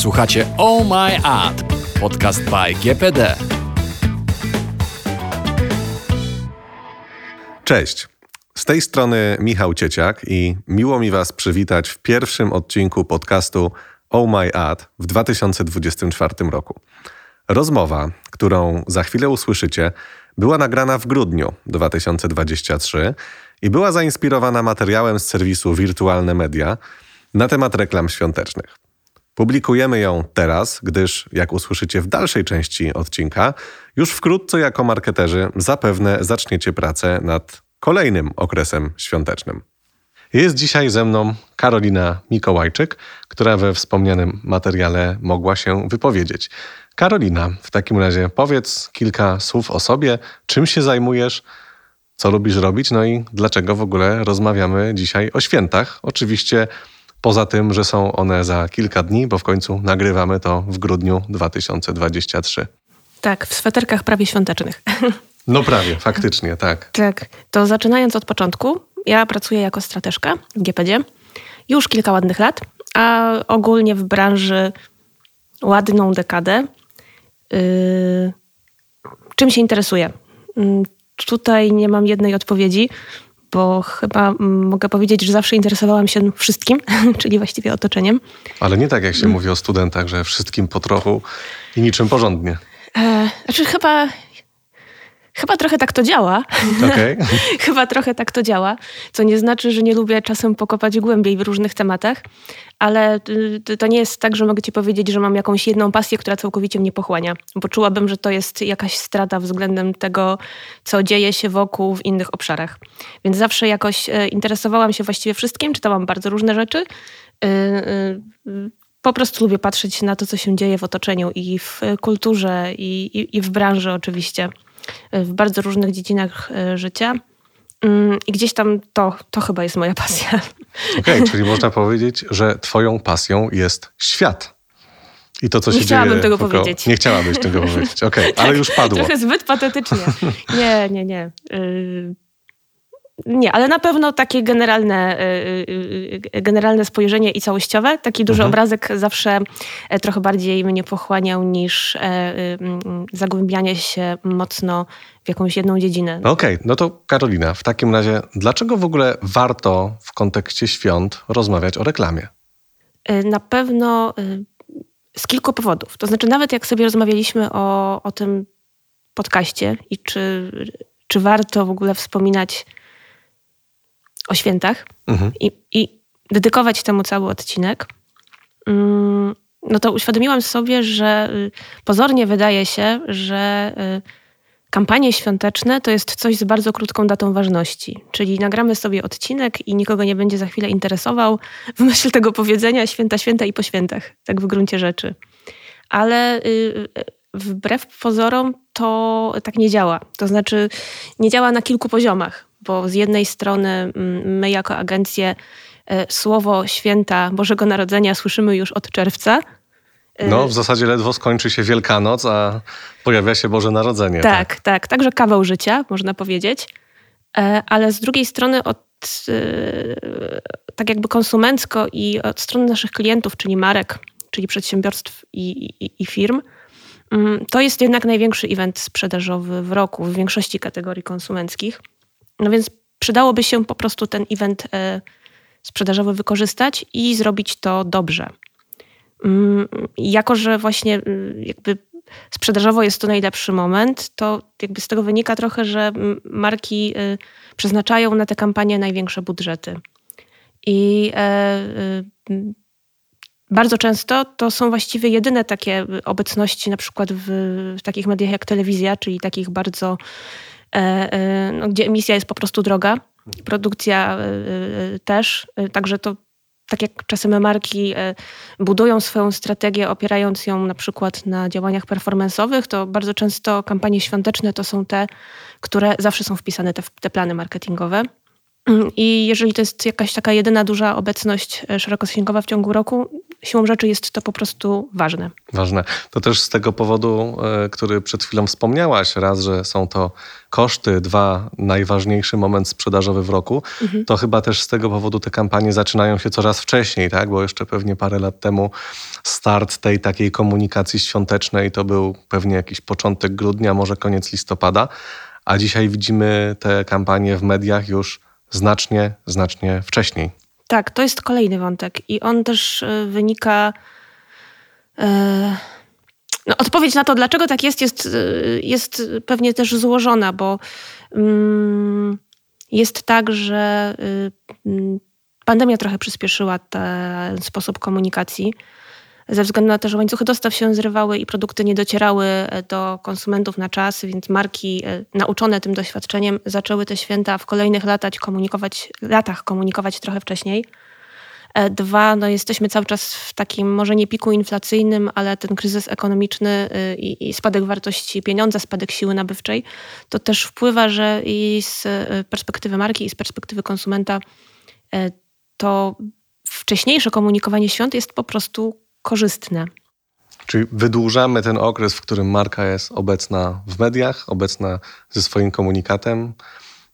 Słuchacie Oh My Ad, podcast by GPD. Cześć. Z tej strony Michał Cieciak i miło mi Was przywitać w pierwszym odcinku podcastu Oh My Ad w 2024 roku. Rozmowa, którą za chwilę usłyszycie, była nagrana w grudniu 2023 i była zainspirowana materiałem z serwisu Wirtualne Media na temat reklam świątecznych. Publikujemy ją teraz, gdyż, jak usłyszycie w dalszej części odcinka, już wkrótce jako marketerzy zapewne zaczniecie pracę nad kolejnym okresem świątecznym. Jest dzisiaj ze mną Karolina Mikołajczyk, która we wspomnianym materiale mogła się wypowiedzieć. Karolina, w takim razie powiedz kilka słów o sobie, czym się zajmujesz, co lubisz robić, no i dlaczego w ogóle rozmawiamy dzisiaj o świętach. Oczywiście poza tym, że są one za kilka dni, bo w końcu nagrywamy to w grudniu 2023. Tak, w sweterkach prawie świątecznych. No prawie, faktycznie, tak. tak, to zaczynając od początku, ja pracuję jako strateżka w GPD już kilka ładnych lat, a ogólnie w branży ładną dekadę. Yy, czym się interesuję? Yy, tutaj nie mam jednej odpowiedzi, bo chyba mogę powiedzieć, że zawsze interesowałam się wszystkim, czyli właściwie otoczeniem. Ale nie tak jak się mówi o studentach, że wszystkim po trochu i niczym porządnie. E, znaczy chyba Chyba trochę tak to działa. Okay. Chyba trochę tak to działa, co nie znaczy, że nie lubię czasem pokopać głębiej w różnych tematach, ale y, to nie jest tak, że mogę ci powiedzieć, że mam jakąś jedną pasję, która całkowicie mnie pochłania, bo czułabym, że to jest jakaś strata względem tego, co dzieje się wokół w innych obszarach. Więc zawsze jakoś e, interesowałam się właściwie wszystkim, czytałam bardzo różne rzeczy. Y, y, po prostu lubię patrzeć na to, co się dzieje w otoczeniu i w kulturze, i, i, i w branży oczywiście w bardzo różnych dziedzinach e, życia. Mm, I gdzieś tam to, to chyba jest moja pasja. Okej, okay, czyli można powiedzieć, że twoją pasją jest świat. I to, co nie się chciałabym dzieje. tego powiedzieć. Nie chciałabyś tego powiedzieć. Okej, okay, ale już padło. Trochę zbyt patetycznie. Nie, nie, nie. Y, nie, ale na pewno takie generalne, y, y, y, generalne spojrzenie i całościowe. Taki duży mhm. obrazek zawsze e, trochę bardziej mnie pochłaniał niż e, zagłębianie się mocno w jakąś jedną dziedzinę. Okej, okay, no to Karolina, w takim razie dlaczego w ogóle warto w kontekście świąt rozmawiać o reklamie? E, na pewno z kilku powodów. To znaczy nawet jak sobie rozmawialiśmy o, o tym podcaście i czy, czy warto w ogóle wspominać o świętach mhm. i, i dedykować temu cały odcinek, mm, no to uświadomiłam sobie, że y, pozornie wydaje się, że y, kampanie świąteczne to jest coś z bardzo krótką datą ważności. Czyli nagramy sobie odcinek i nikogo nie będzie za chwilę interesował w myśl tego powiedzenia święta, święta i po świętach, tak w gruncie rzeczy. Ale y, wbrew pozorom to tak nie działa. To znaczy nie działa na kilku poziomach bo z jednej strony mm, my jako agencje e, słowo święta Bożego Narodzenia słyszymy już od czerwca. E, no, w zasadzie ledwo skończy się Wielkanoc, a pojawia się Boże Narodzenie. Tak, tak, tak także kawał życia, można powiedzieć. E, ale z drugiej strony od tak jakby konsumencko i od strony naszych klientów, czyli marek, czyli przedsiębiorstw i, i, i firm, mm, to jest jednak największy event sprzedażowy w roku w większości kategorii konsumenckich. No więc przydałoby się po prostu ten event e, sprzedażowy wykorzystać i zrobić to dobrze. Mm, jako, że właśnie mm, jakby sprzedażowo jest to najlepszy moment, to jakby z tego wynika trochę, że marki e, przeznaczają na te kampanie największe budżety. I e, bardzo często to są właściwie jedyne takie obecności, na przykład w, w takich mediach jak telewizja, czyli takich bardzo no, gdzie emisja jest po prostu droga, produkcja e, też, także to tak jak czasem marki budują swoją strategię, opierając ją na przykład na działaniach performance'owych, to bardzo często kampanie świąteczne to są te, które zawsze są wpisane te, te plany marketingowe. I jeżeli to jest jakaś taka jedyna duża obecność szerokosięgowa w ciągu roku, siłą rzeczy jest to po prostu ważne. Ważne. To też z tego powodu, e, który przed chwilą wspomniałaś, raz, że są to koszty, dwa, najważniejszy moment sprzedażowy w roku, mhm. to chyba też z tego powodu te kampanie zaczynają się coraz wcześniej, tak? Bo jeszcze pewnie parę lat temu start tej takiej komunikacji świątecznej to był pewnie jakiś początek grudnia, może koniec listopada, a dzisiaj widzimy te kampanie w mediach już znacznie, znacznie wcześniej. Tak, to jest kolejny wątek i on też e, wynika. E, no, odpowiedź na to, dlaczego tak jest, jest, e, jest pewnie też złożona, bo mm, jest tak, że mm, pandemia trochę przyspieszyła ten sposób komunikacji ze względu na to, że łańcuchy dostaw się zrywały i produkty nie docierały e, do konsumentów na czas, więc marki e, nauczone tym doświadczeniem zaczęły te święta w kolejnych latach komunikować, latach komunikować trochę wcześniej. E, dwa, no jesteśmy cały czas w takim może nie piku inflacyjnym, ale ten kryzys ekonomiczny i, i, spadek wartości pieniądza, spadek siły nabywczej, to też wpływa, że i z perspektywy marki, i z perspektywy konsumenta to wcześniejsze komunikowanie świąt jest po prostu korzystne. Czyli wydłużamy ten okres, w którym marka jest obecna w mediach, obecna ze swoim komunikatem,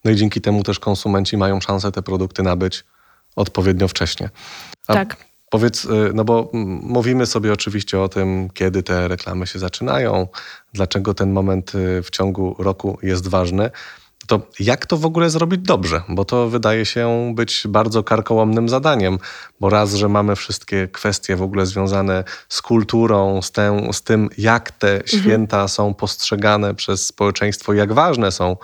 no i dzięki temu też konsumenci mają szansę te produkty nabyć odpowiednio wcześnie. A tak. Powiedz, y, no bo mówimy sobie oczywiście o tym, kiedy te reklamy się zaczynają, dlaczego ten moment y, w ciągu roku jest ważny to jak to w ogóle zrobić dobrze? Bo to wydaje się być bardzo karkołomnym zadaniem, bo raz, że mamy wszystkie kwestie w ogóle związane z kulturą, z, tę, z tym, jak te mhm. święta są postrzegane przez społeczeństwo, jak ważne są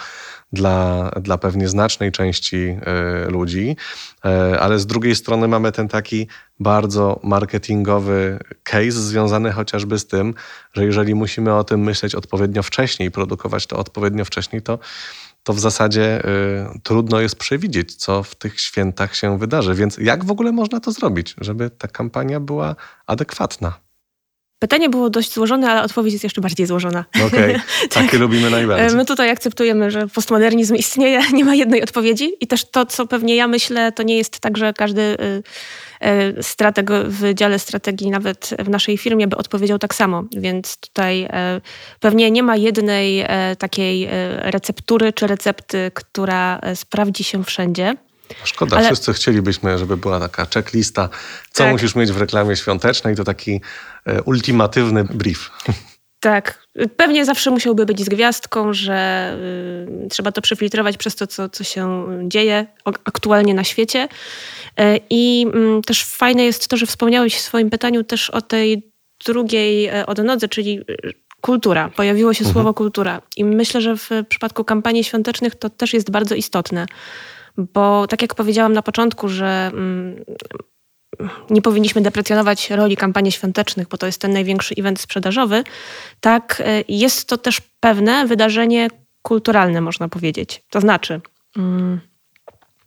dla, dla pewnie znacznej części y, ludzi, y, ale z drugiej strony mamy ten taki bardzo marketingowy case związany chociażby z tym, że jeżeli musimy o tym myśleć odpowiednio wcześniej, produkować to odpowiednio wcześniej, to to w zasadzie y, trudno jest przewidzieć, co w tych świętach się wydarzy. Więc jak w ogóle można to zrobić, żeby ta kampania była adekwatna? Pytanie było dość złożone, ale odpowiedź jest jeszcze bardziej złożona. Okej, okay. takie tak. lubimy najbardziej. My tutaj akceptujemy, że postmodernizm istnieje, nie ma jednej odpowiedzi i też to, co pewnie ja myślę, to nie jest tak, że każdy y, y, strateg w dziale strategii, nawet w naszej firmie, by odpowiedział tak samo. Więc tutaj y, pewnie nie ma jednej takiej receptury czy recepty, która sprawdzi się wszędzie. Szkoda, Ale... wszyscy chcielibyśmy, żeby była taka checklista, co tak. musisz mieć w reklamie świątecznej, to taki e, ultimatywny brief. Tak, pewnie zawsze musiałby być z gwiazdką, że y, trzeba to przefiltrować przez to, co, co się dzieje aktualnie na świecie. Y, I y, też fajne jest to, że wspomniałeś w swoim pytaniu też o tej drugiej e, odnodze, czyli y, kultura. Pojawiło się mhm. słowo kultura. I myślę, że w przypadku kampanii świątecznych to też jest bardzo istotne bo tak jak powiedziałam na początku, że mm, nie powinniśmy deprecjonować roli kampanii świątecznych, bo to jest ten największy event sprzedażowy, tak e, jest to też pewne wydarzenie kulturalne, można powiedzieć. To znaczy, mm,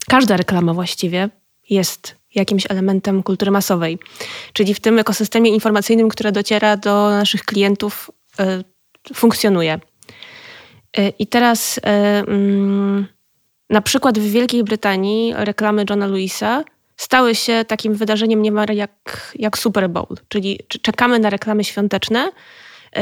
każda reklama właściwie jest jakimś elementem kultury masowej, czyli w tym ekosystemie informacyjnym, które dociera do naszych klientów, e, funkcjonuje. E, I teraz mm, na przykład w Wielkiej Brytanii reklamy Johna Lewisa stały się takim wydarzeniem niemal jak, jak Super Bowl, czyli czekamy na reklamy świąteczne. Yy,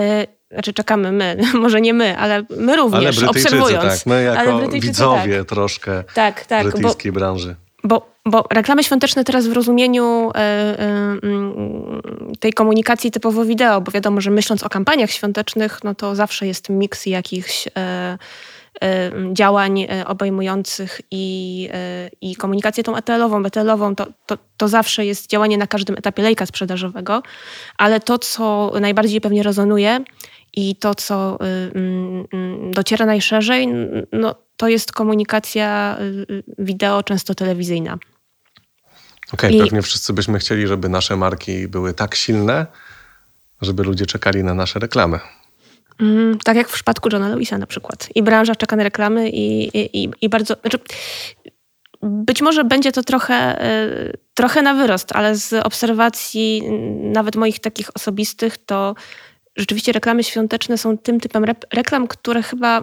znaczy czekamy my, może nie my, ale my również, ale obserwując. Tak, my jako widzowie tak. troszkę tak, tak, brytyjskiej bo, branży. Bo, bo reklamy świąteczne teraz w rozumieniu yy, yy, tej komunikacji typowo wideo, bo wiadomo, że myśląc o kampaniach świątecznych, no to zawsze jest miks jakichś działań e, obejmujących i, e, i komunikację tą ETL-ową. ETL-ową to, to, to zawsze jest działanie na każdym etapie lejka sprzedażowego, ale to, co najbardziej pewnie rezonuje i to, co dociera najszerzej, no, to jest komunikacja wideo, często telewizyjna. Okej, okay, pewnie wszyscy byśmy chcieli, żeby nasze marki były tak silne, żeby ludzie czekali na nasze reklamy. Mm, tak jak w przypadku Johna Lewisa na przykład. I branża czeka na reklamy i, i, i bardzo... Znaczy, być może będzie to trochę, y, trochę na wyrost, ale z obserwacji nawet moich takich osobistych, to rzeczywiście reklamy świąteczne są tym typem reklam, które chyba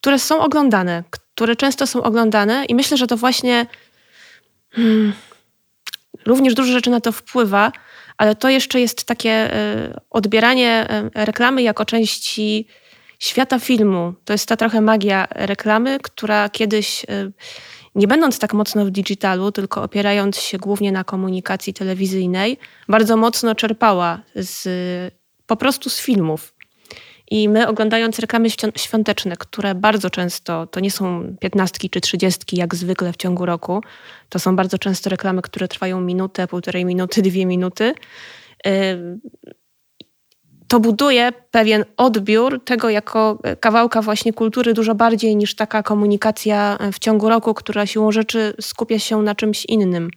które są oglądane, które często są oglądane i myślę, że to właśnie hmm, również dużo rzeczy na to wpływa, ale to jeszcze jest takie odbieranie reklamy jako części świata filmu. To jest ta trochę magia reklamy, która kiedyś, nie będąc tak mocno w digitalu, tylko opierając się głównie na komunikacji telewizyjnej, bardzo mocno czerpała z, po prostu z filmów. I my oglądając reklamy świąteczne, które bardzo często to nie są piętnastki czy trzydziestki jak zwykle w ciągu roku, to są bardzo często reklamy, które trwają minutę, półtorej minuty, dwie minuty. To buduje pewien odbiór tego jako kawałka właśnie kultury dużo bardziej niż taka komunikacja w ciągu roku, która siłą rzeczy skupia się na czymś innym.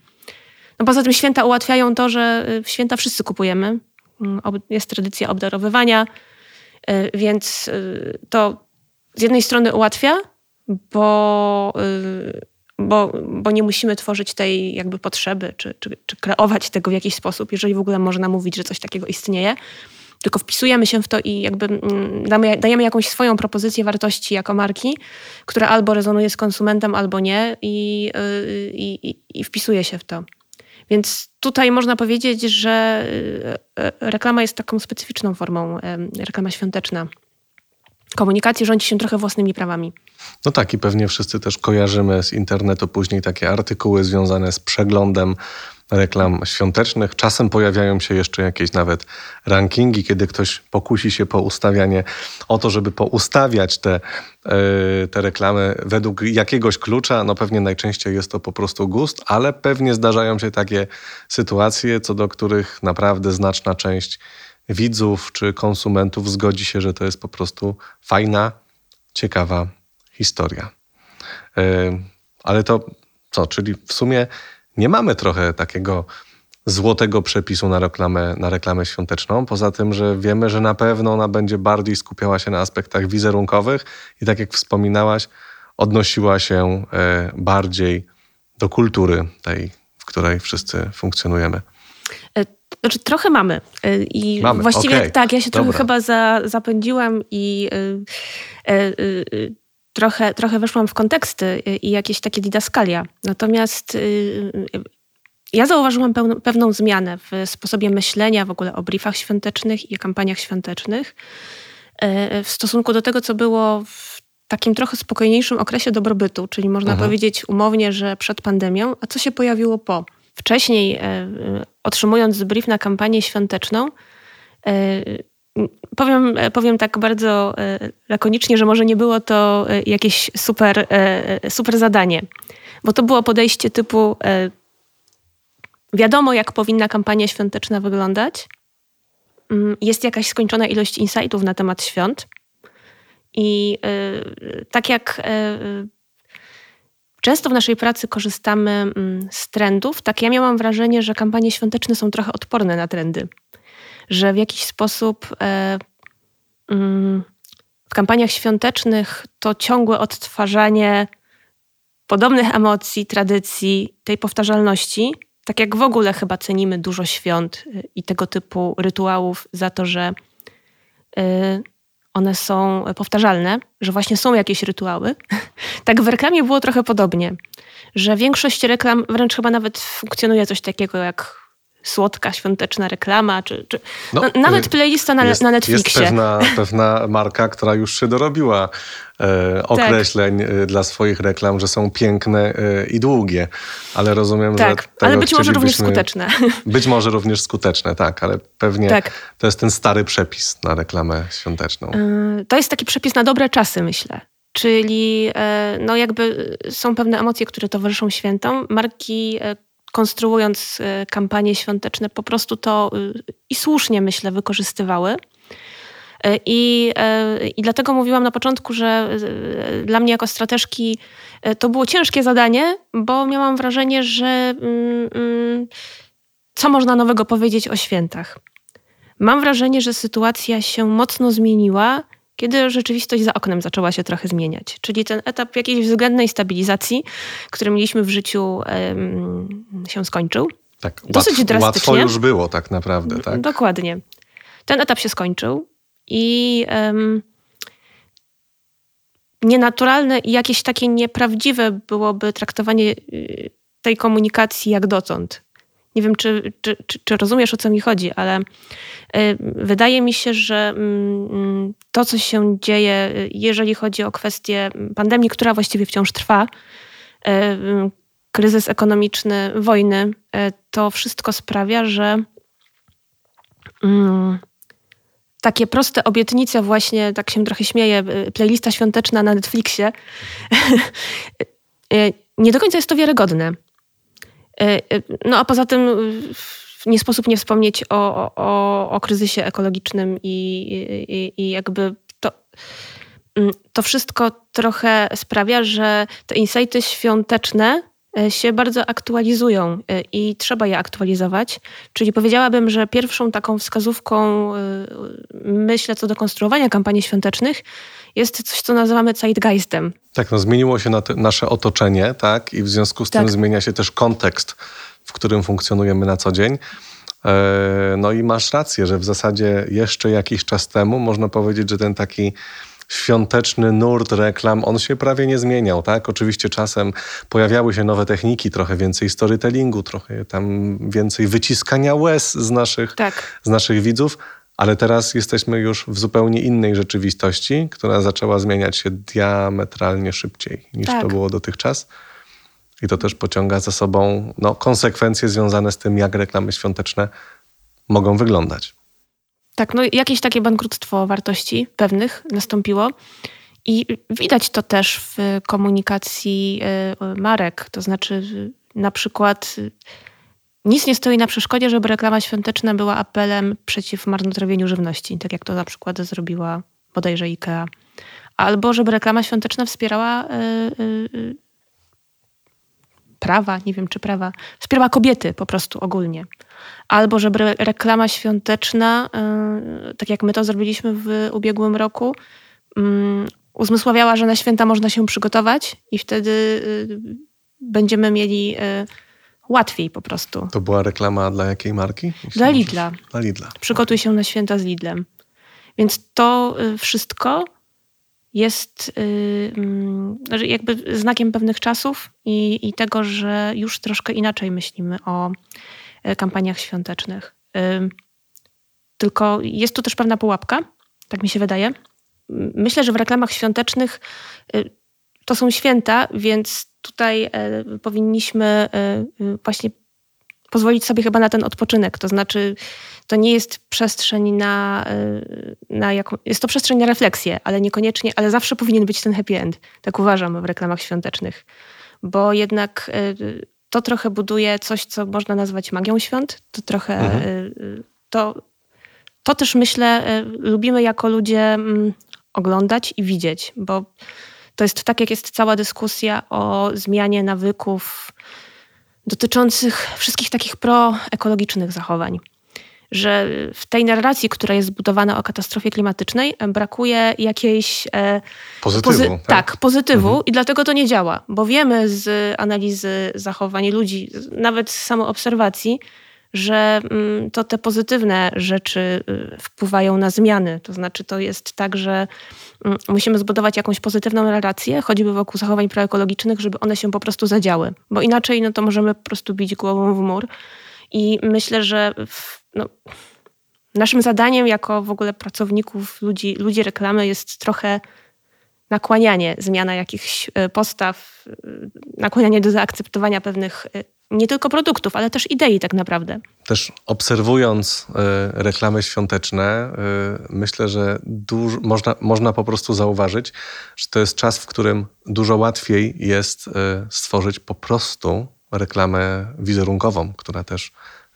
No poza tym święta ułatwiają to, że w święta wszyscy kupujemy. Mm, jest tradycja obdarowywania, więc e, to z jednej strony ułatwia, bo, e, bo, bo nie musimy tworzyć tej jakby potrzeby, czy, czy, czy kreować tego w jakiś sposób, jeżeli w ogóle można mówić, że coś takiego istnieje tylko wpisujemy się w to i jakby mm, damy, dajemy jakąś swoją propozycję wartości jako marki, która albo rezonuje z konsumentem, albo nie i, i, i, i wpisuje się w to. Więc tutaj można powiedzieć, że e, reklama jest taką specyficzną formą, reklama świąteczna. Komunikacji rządzi się trochę własnymi prawami. No tak, i pewnie wszyscy też kojarzymy z internetu później takie artykuły związane z przeglądem reklam świątecznych. Czasem pojawiają się jeszcze jakieś nawet rankingi, kiedy ktoś pokusi się po ustawianie o to, żeby poustawiać te, e, te reklamy według jakiegoś klucza. No pewnie najczęściej jest to po prostu gust, ale pewnie zdarzają się takie sytuacje, co do których naprawdę znaczna część widzów czy konsumentów zgodzi się, że to jest po prostu fajna, ciekawa historia. E, ale to co, czyli w sumie nie mamy trochę takiego złotego przepisu na reklamę, na reklamę świąteczną. Poza tym, że wiemy, że na pewno ona będzie bardziej skupiała się na aspektach wizerunkowych i tak jak wspominałaś, odnosiła się e, bardziej do kultury tej, w której wszyscy funkcjonujemy. E, znaczy, trochę mamy. E, I mamy. właściwie okay. tak, ja się Dobra. trochę chyba za, zapędziłam i trochę, trochę weszłam w konteksty i jakieś takie didaskalia. Natomiast y, ja zauważyłam pełną, pewną zmianę w sposobie myślenia w ogóle o briefach świątecznych i kampaniach świątecznych y, w stosunku do tego, co było w takim trochę spokojniejszym okresie dobrobytu, czyli można mhm. powiedzieć umownie, że przed pandemią, a co się pojawiło po. Wcześniej, y, otrzymując brief na kampanię świąteczną, Powiem, powiem tak bardzo e, lakonicznie, że może nie było to e, jakieś super, e, super zadanie, bo to było podejście typu wiadomo, jak powinna kampania świąteczna wyglądać. Mm, jest jakaś skończona ilość insightów na temat świąt. I tak jak często w naszej pracy korzystamy mm, z trendów, tak ja miałam wrażenie, że kampanie świąteczne są trochę odporne na trendy że w jakiś sposób e, mm, w kampaniach świątecznych to ciągłe odtwarzanie podobnych emocji, tradycji, tej powtarzalności, tak jak w ogóle chyba cenimy dużo świąt e, i tego typu rytuałów za to, że e, one są powtarzalne, że właśnie są jakieś rytuały. tak w reklamie było trochę podobnie, że większość reklam wręcz chyba nawet funkcjonuje coś takiego jak słodka, świąteczna reklama, czy, czy no, no, nawet y, playlista na, jest, na Netflixie. Jest pewna, pewna marka, która już się dorobiła e, określeń tak. E, dla swoich reklam, że są piękne e, i długie, ale rozumiem, tak, że... ale być może również skuteczne. Być może również skuteczne, tak, ale pewnie tak. to jest ten stary przepis na reklamę świąteczną. E, to jest taki przepis na dobre czasy, myślę. Czyli e, no jakby są pewne emocje, które towarzyszą świętom. Marki konstruując e, kampanie świąteczne, po prostu to y, i słusznie myślę wykorzystywały. E, I, I dlatego mówiłam na początku, że dla mnie jako strateżki to było ciężkie zadanie, bo miałam wrażenie, że mm, mm, co można nowego powiedzieć o świętach. Mam wrażenie, że sytuacja się mocno zmieniła kiedy rzeczywistość za oknem zaczęła się trochę zmieniać. Czyli ten etap jakiejś względnej stabilizacji, który mieliśmy w życiu, się skończył. Tak, Dosyć łatw, drastycznie. Łatwo już było tak naprawdę, tak? Dokładnie. Ten etap się skończył i um, nienaturalne i jakieś takie nieprawdziwe byłoby traktowanie y, tej komunikacji jak dotąd. Nie wiem, czy, czy, czy, czy rozumiesz, o co mi chodzi, ale wydaje mi się, że mm, mm, to, co się dzieje, jeżeli chodzi o kwestię pandemii, która właściwie wciąż trwa, kryzys ekonomiczny, wojny, to wszystko sprawia, że takie proste obietnice, właśnie tak się trochę śmieję, y, playlista świąteczna na Netflixie, y, nie do końca jest to wiarygodne. Y, no a poza tym nie sposób nie wspomnieć o, o, o kryzysie ekologicznym i, i, i jakby to, mm, to wszystko trochę sprawia, że te insighty świąteczne E, się bardzo aktualizują e, i trzeba je aktualizować. Czyli powiedziałabym, że pierwszą taką wskazówką, e, myślę, co do konstruowania kampanii świątecznych, jest coś, co nazywamy zeitgeistem. Tak, no zmieniło się nasze otoczenie, tak? I w związku z tak. tym zmienia się też kontekst, w którym funkcjonujemy na co dzień. No i masz rację, że w zasadzie jeszcze jakiś czas temu można powiedzieć, że ten taki świąteczny nurt reklam, on się prawie nie zmieniał, tak? Oczywiście czasem pojawiały się nowe techniki, trochę więcej storytellingu, trochę tam więcej wyciskania łez z naszych, tak. z naszych widzów, ale teraz jesteśmy już w zupełnie innej rzeczywistości, która zaczęła zmieniać się diametralnie szybciej niż tak. to było dotychczas. I to też pociąga za sobą no, konsekwencje związane z tym, jak reklamy świąteczne mogą wyglądać. Tak, no jakieś takie bankructwo wartości pewnych nastąpiło. I widać to też w komunikacji y, marek. To znaczy, na przykład, y, nic nie stoi na przeszkodzie, żeby reklama świąteczna była apelem przeciw marnotrawieniu żywności, tak jak to na przykład zrobiła bodajże IKEA. Albo żeby reklama świąteczna wspierała y, prawa, nie wiem czy prawa, wspierała kobiety po prostu ogólnie. Albo żeby reklama świąteczna, y, tak jak my to zrobiliśmy w ubiegłym roku, mm, uzmysławiała, że na święta można się przygotować i wtedy będziemy mieli łatwiej po prostu. To była reklama dla jakiej marki? Dla Lidla. Dla Lidla. Przygotuj się na święta z Lidlem. Więc to wszystko jest mm, jakby znakiem pewnych czasów i, i tego, że już troszkę inaczej myślimy o e, kampaniach świątecznych. Tylko jest tu też pewna pułapka, tak mi się wydaje. Myślę, że w reklamach świątecznych y, to są święta, więc tutaj e, powinniśmy e, właśnie pozwolić sobie chyba na ten odpoczynek. To znaczy, to nie jest przestrzeń na, na jaką, jest to przestrzeń na refleksję, ale niekoniecznie, ale zawsze powinien być ten happy end. Tak uważam w reklamach świątecznych. Bo jednak to trochę buduje coś, co można nazwać magią świąt. To trochę, mhm. To, to też myślę, lubimy jako ludzie mm, oglądać i widzieć, bo to jest tak, jak jest cała dyskusja o zmianie nawyków dotyczących wszystkich takich proekologicznych zachowań. Że w tej narracji, która jest zbudowana o katastrofie klimatycznej, brakuje jakiejś. E, pozytywu. Pozy tak? tak? pozytywu mhm. i dlatego to nie działa, bo wiemy z analizy zachowań ludzi, nawet z samoobserwacji, że mm, to te pozytywne rzeczy y, wpływają na zmiany. To znaczy, to jest tak, że mm, musimy zbudować jakąś pozytywną relację, choćby wokół zachowań proekologicznych, żeby one się po prostu zadziały. Bo inaczej no to możemy po prostu bić głową w mur. I myślę, że w, no, naszym zadaniem jako w ogóle pracowników, ludzi, ludzi reklamy jest trochę nakłanianie, zmiana jakichś y, postaw, y, nakłanianie do zaakceptowania pewnych nie tylko produktów, ale też idei tak naprawdę. Też obserwując reklamy świąteczne, myślę, że można, można po prostu zauważyć, że to jest czas, w którym dużo łatwiej jest stworzyć po prostu reklamę wizerunkową, która też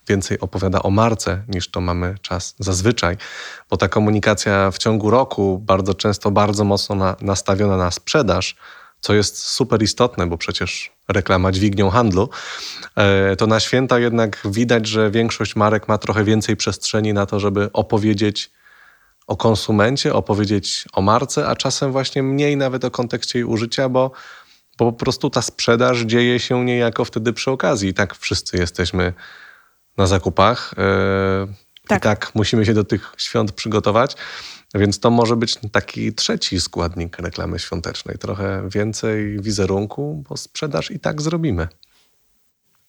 więcej opowiada o marce niż to mamy czas zazwyczaj, bo ta komunikacja w ciągu roku bardzo często bardzo mocno na, nastawiona na sprzedaż, co jest super istotne, bo przecież reklama dźwignią handlu, e, to na święta jednak widać, że większość marek ma trochę więcej przestrzeni na to, żeby opowiedzieć o konsumencie, opowiedzieć o marce, a czasem właśnie mniej nawet o kontekście jej użycia, bo, bo po prostu ta sprzedaż dzieje się niejako wtedy przy okazji. I tak wszyscy jesteśmy na zakupach. E, tak. I tak musimy się do tych świąt przygotować. Więc to może być taki trzeci składnik reklamy świątecznej. Trochę więcej wizerunku, bo sprzedaż i tak zrobimy.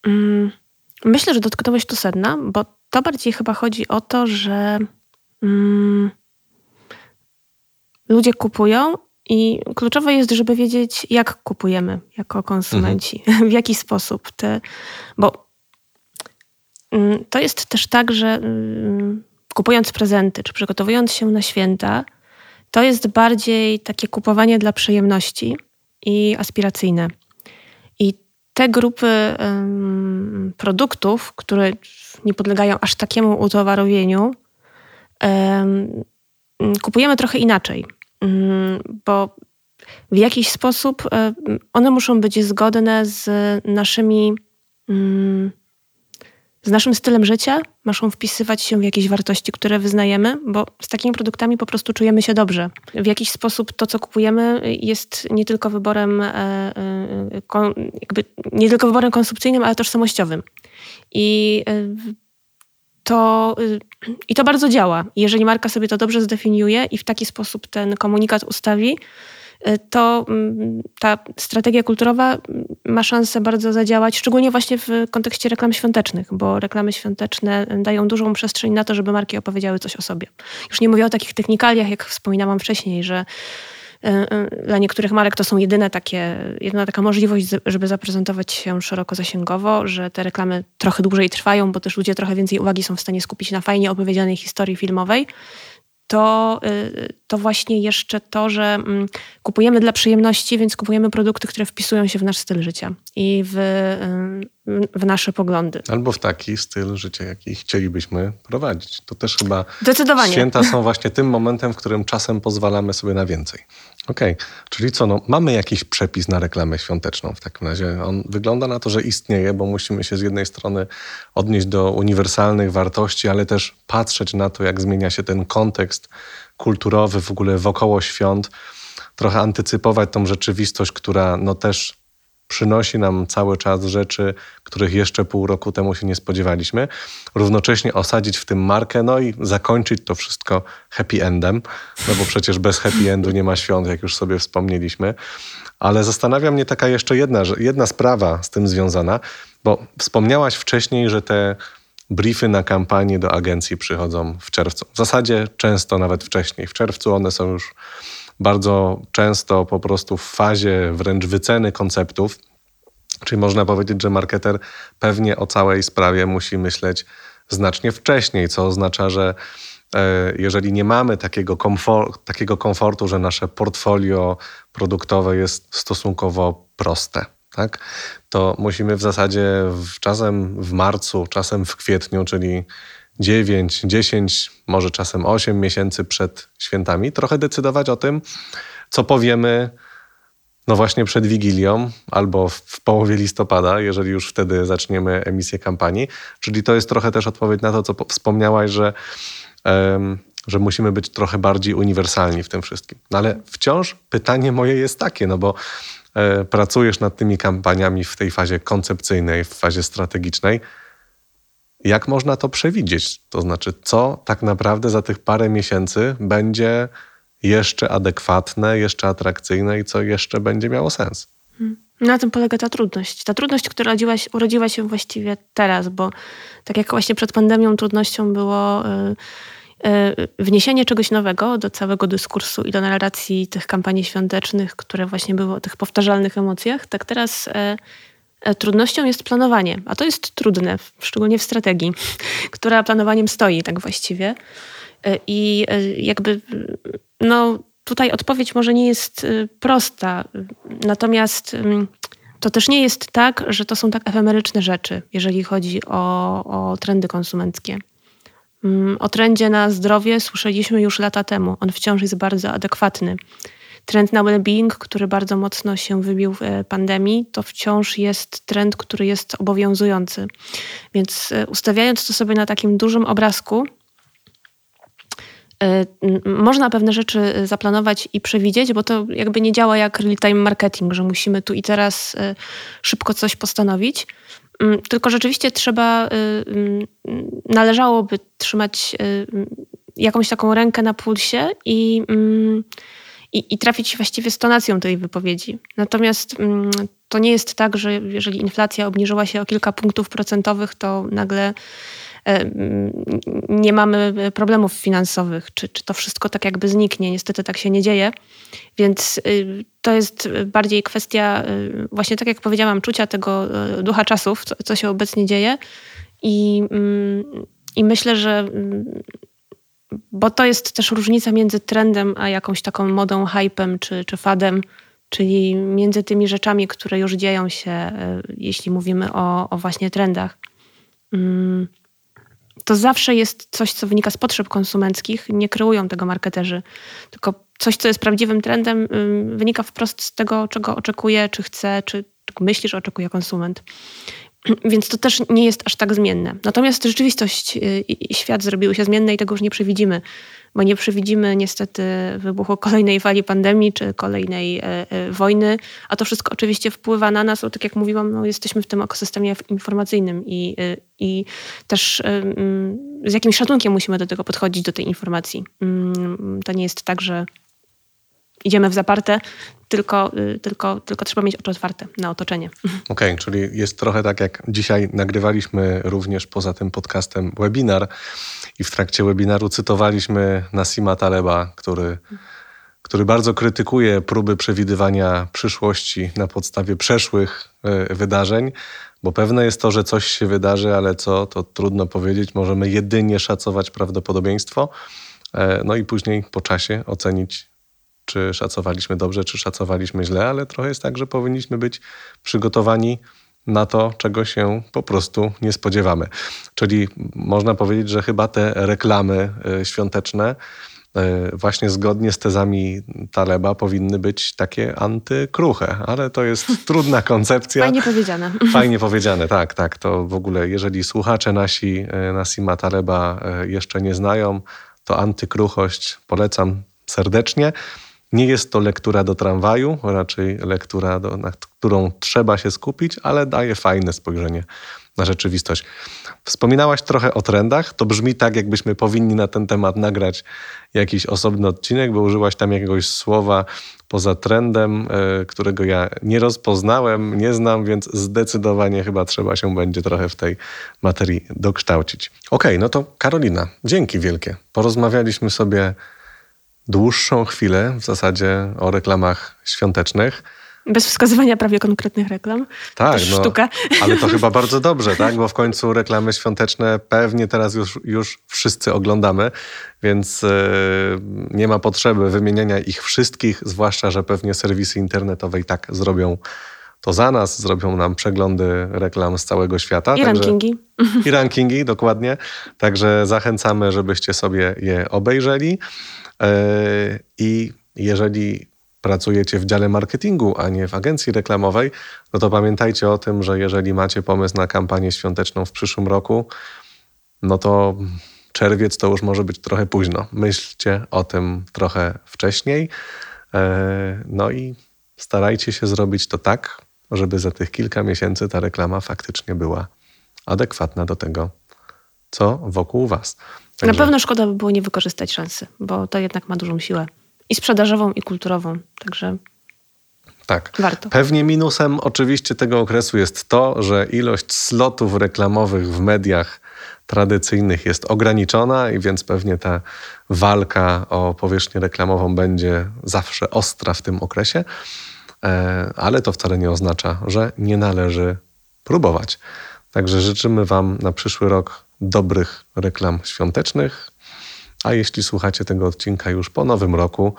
Mm, Myślę, że dotknąłeś tu sedna, bo to bardziej chyba chodzi o to, że mm, ludzie kupują i kluczowe jest, żeby wiedzieć, jak kupujemy jako konsumenci, mhm. w jaki sposób. Bo to jest też tak, że mm, kupując prezenty, czy przygotowując się na święta, to jest bardziej takie kupowanie dla przyjemności i aspiracyjne. I te grupy produktów, które nie podlegają aż takiemu utowarowieniu, um, kupujemy trochę inaczej, bo w jakiś sposób one muszą być zgodne z naszymi z naszym stylem życia, muszą wpisywać się w jakieś wartości, które wyznajemy, bo z takimi produktami po prostu czujemy się dobrze. W jakiś sposób to, co kupujemy, jest nie tylko wyborem, e, e, jakby nie tylko wyborem konsumpcyjnym, ale tożsamościowym. I e, to, I to bardzo działa. Jeżeli marka sobie to dobrze zdefiniuje i w taki sposób ten komunikat ustawi, to mm, ta strategia kulturowa ma szansę bardzo zadziałać, szczególnie właśnie w kontekście reklam świątecznych, bo reklamy świąteczne dają dużą przestrzeń na to, żeby marki opowiedziały coś o sobie. Już nie mówię o takich technikaliach, jak wspominałam wcześniej, że y, y, dla niektórych marek to są jedyne takie, jedyna taka możliwość, żeby zaprezentować się szeroko zasięgowo, że te reklamy trochę dłużej trwają, bo też ludzie trochę więcej uwagi są w stanie skupić na fajnie opowiedzianej historii filmowej to, y, to właśnie jeszcze to, że mm, kupujemy dla przyjemności, więc kupujemy produkty, które wpisują się w nasz styl życia i w, y, w nasze poglądy. Albo w taki styl życia, jaki chcielibyśmy prowadzić. To też chyba Zdecydowanie. święta są właśnie tym momentem, w którym czasem pozwalamy sobie na więcej. Okej, okay. czyli co, no, mamy jakiś przepis na reklamę świąteczną w takim razie. On wygląda na to, że istnieje, bo musimy się z jednej strony odnieść do uniwersalnych wartości, ale też patrzeć na to, jak zmienia się ten kontekst kulturowy w ogóle wokoło świąt, trochę antycypować tą rzeczywistość, która no też przynosi nam cały czas rzeczy, których jeszcze pół roku temu się nie spodziewaliśmy. Równocześnie osadzić w tym markę, no i zakończyć to wszystko happy endem, no bo przecież bez happy endu nie ma świąt, jak już sobie wspomnieliśmy. Ale zastanawia mnie taka jeszcze jedna, jedna sprawa z tym związana, bo wspomniałaś wcześniej, że te briefy na kampanię do agencji przychodzą w czerwcu. W zasadzie często nawet wcześniej. W czerwcu one są już bardzo często po prostu w fazie wręcz wyceny konceptów. Czyli można powiedzieć, że marketer pewnie o całej sprawie musi myśleć znacznie wcześniej, co oznacza, że e, jeżeli nie mamy takiego, komfort, takiego komfortu, że nasze portfolio produktowe jest stosunkowo proste, tak, to musimy w zasadzie w, czasem w marcu, czasem w kwietniu, czyli 9, 10, może czasem 8 miesięcy przed świętami, trochę decydować o tym, co powiemy no właśnie przed Wigilią albo w połowie listopada, jeżeli już wtedy zaczniemy emisję kampanii. Czyli to jest trochę też odpowiedź na to, co wspomniałaś, że, um, że musimy być trochę bardziej uniwersalni w tym wszystkim. No ale wciąż pytanie moje jest takie, no bo e, pracujesz nad tymi kampaniami w tej fazie koncepcyjnej, w fazie strategicznej. Jak można to przewidzieć? To znaczy, co tak naprawdę za tych parę miesięcy będzie jeszcze adekwatne, jeszcze atrakcyjne i co jeszcze będzie miało sens? Hmm. Na tym polega ta trudność. Ta trudność, która urodziła, urodziła się właściwie teraz, bo tak jak właśnie przed pandemią trudnością było y, y, wniesienie czegoś nowego do całego dyskursu i do narracji tych kampanii świątecznych, które właśnie były o tych powtarzalnych emocjach, tak teraz E, trudnością jest planowanie, a to jest trudne, szczególnie w strategii, która planowaniem stoi tak właściwie. E, I e, jakby no, tutaj odpowiedź może nie jest prosta, natomiast to też nie jest tak, że to są tak efemeryczne rzeczy, jeżeli chodzi o, o trendy konsumenckie. O trendzie na zdrowie słyszeliśmy już lata temu. On wciąż jest bardzo adekwatny trend na well-being, który bardzo mocno się wybił w e, pandemii, to wciąż jest trend, który jest obowiązujący. Więc e, ustawiając to sobie na takim dużym obrazku, e, można pewne rzeczy zaplanować i przewidzieć, bo to jakby nie działa jak real-time marketing, że musimy tu i teraz szybko coś postanowić. Mm, tylko rzeczywiście trzeba, mm, należałoby trzymać jakąś taką rękę na pulsie i mm, i, i trafić właściwie z tonacją tej wypowiedzi. Natomiast mm, to nie jest tak, że jeżeli inflacja obniżyła się o kilka punktów procentowych, to nagle e, nie mamy problemów finansowych, czy, czy to wszystko tak jakby zniknie. Niestety tak się nie dzieje. Więc y, to jest bardziej kwestia, y, właśnie tak jak powiedziałam, czucia tego y, ducha czasów, co, co się obecnie dzieje. I, mm, I myślę, że mm, bo to jest też różnica między trendem a jakąś taką modą, hypem czy, czy fadem, czyli między tymi rzeczami, które już dzieją się, jeśli mówimy o, o właśnie trendach. Mm, to zawsze jest coś, co wynika z potrzeb konsumenckich. Nie kreują tego marketerzy, tylko coś, co jest prawdziwym trendem, wynika wprost z tego, czego oczekuje, czy chce, czy myśli, że oczekuje konsument. Więc to też nie jest aż tak zmienne. Natomiast rzeczywistość y, i świat zrobiły się zmienne i tego już nie przewidzimy, bo nie przewidzimy niestety wybuchu kolejnej fali pandemii czy kolejnej e, e, wojny, a to wszystko oczywiście wpływa na nas, bo tak jak mówiłam, no, jesteśmy w tym ekosystemie informacyjnym i, y, i też mm, z jakimś szacunkiem musimy do tego podchodzić, do tej informacji. Mm, to nie jest tak, że idziemy w zaparte, tylko, y, tylko, tylko trzeba mieć oczy otwarte na otoczenie. Okej, okay, czyli jest trochę tak, jak dzisiaj nagrywaliśmy również poza tym podcastem webinar i w trakcie webinaru cytowaliśmy Nasima Taleba, który, który bardzo krytykuje próby przewidywania przyszłości na podstawie przeszłych y, wydarzeń, bo pewne jest to, że coś się wydarzy, ale co, to trudno powiedzieć. Możemy jedynie szacować prawdopodobieństwo, e, no i później po czasie ocenić czy szacowaliśmy dobrze, czy szacowaliśmy źle, ale trochę jest tak, że powinniśmy być przygotowani na to, czego się po prostu nie spodziewamy. Czyli można powiedzieć, że chyba te reklamy e, świąteczne e, właśnie zgodnie z tezami Taleba powinny być takie antykruche, ale to jest trudna koncepcja. Fajnie powiedziane. Fajnie powiedziane, tak, tak. To w ogóle, jeżeli słuchacze nasi e, Nasima Taleba jeszcze nie znają, to antykruchość polecam serdecznie. Nie jest to lektura do tramwaju, raczej lektura, do, nad którą trzeba się skupić, ale daje fajne spojrzenie na rzeczywistość. Wspominałaś trochę o trendach. To brzmi tak, jakbyśmy powinni na ten temat nagrać jakiś osobny odcinek, bo użyłaś tam jakiegoś słowa poza trendem, y, którego ja nie rozpoznałem, nie znam, więc zdecydowanie chyba trzeba się będzie trochę w tej materii dokształcić. Okej, okay, no to Karolina, dzięki wielkie. Porozmawialiśmy sobie dłuższą chwilę w zasadzie o reklamach świątecznych. Bez wskazywania prawie konkretnych reklam. Tak, no, sztuka. ale to chyba bardzo dobrze, tak? Bo w końcu reklamy świąteczne pewnie teraz już, już wszyscy oglądamy, więc yy, nie ma potrzeby wymieniania ich wszystkich, zwłaszcza, że pewnie serwisy internetowe i tak zrobią to za nas, zrobią nam przeglądy reklam z całego świata. I Także, rankingi. I rankingi, dokładnie. Także zachęcamy, żebyście sobie je obejrzeli. E, I jeżeli pracujecie w dziale marketingu, a nie w agencji reklamowej, no to pamiętajcie o tym, że jeżeli macie pomysł na kampanię świąteczną w przyszłym roku, no to czerwiec to już może być trochę późno. Myślcie o tym trochę wcześniej. E, no i starajcie się zrobić to tak, żeby za tych kilka miesięcy ta reklama faktycznie była adekwatna do tego, co wokół Was. Także... Na pewno szkoda by było nie wykorzystać szansy, bo to jednak ma dużą siłę. I sprzedażową, i kulturową. Także tak. Warto. Pewnie minusem oczywiście tego okresu jest to, że ilość slotów reklamowych w mediach tradycyjnych jest ograniczona i więc pewnie ta walka o powierzchnię reklamową będzie zawsze ostra w tym okresie, ale to wcale nie oznacza, że nie należy próbować. Także życzymy Wam na przyszły rok dobrych reklam świątecznych. A jeśli słuchacie tego odcinka już po nowym roku,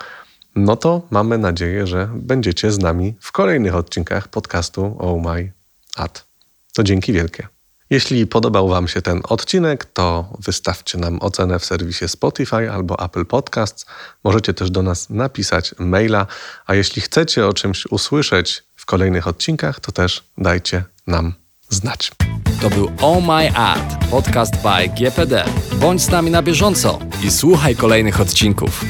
no to mamy nadzieję, że będziecie z nami w kolejnych odcinkach podcastu Oh My Ad. To dzięki wielkie. Jeśli podobał Wam się ten odcinek, to wystawcie nam ocenę w serwisie Spotify albo Apple Podcasts. Możecie też do nas napisać maila, a jeśli chcecie o czymś usłyszeć w kolejnych odcinkach, to też dajcie nam znać. To był Oh My Ad, podcast by GPD. Bądź z nami na bieżąco i słuchaj kolejnych odcinków.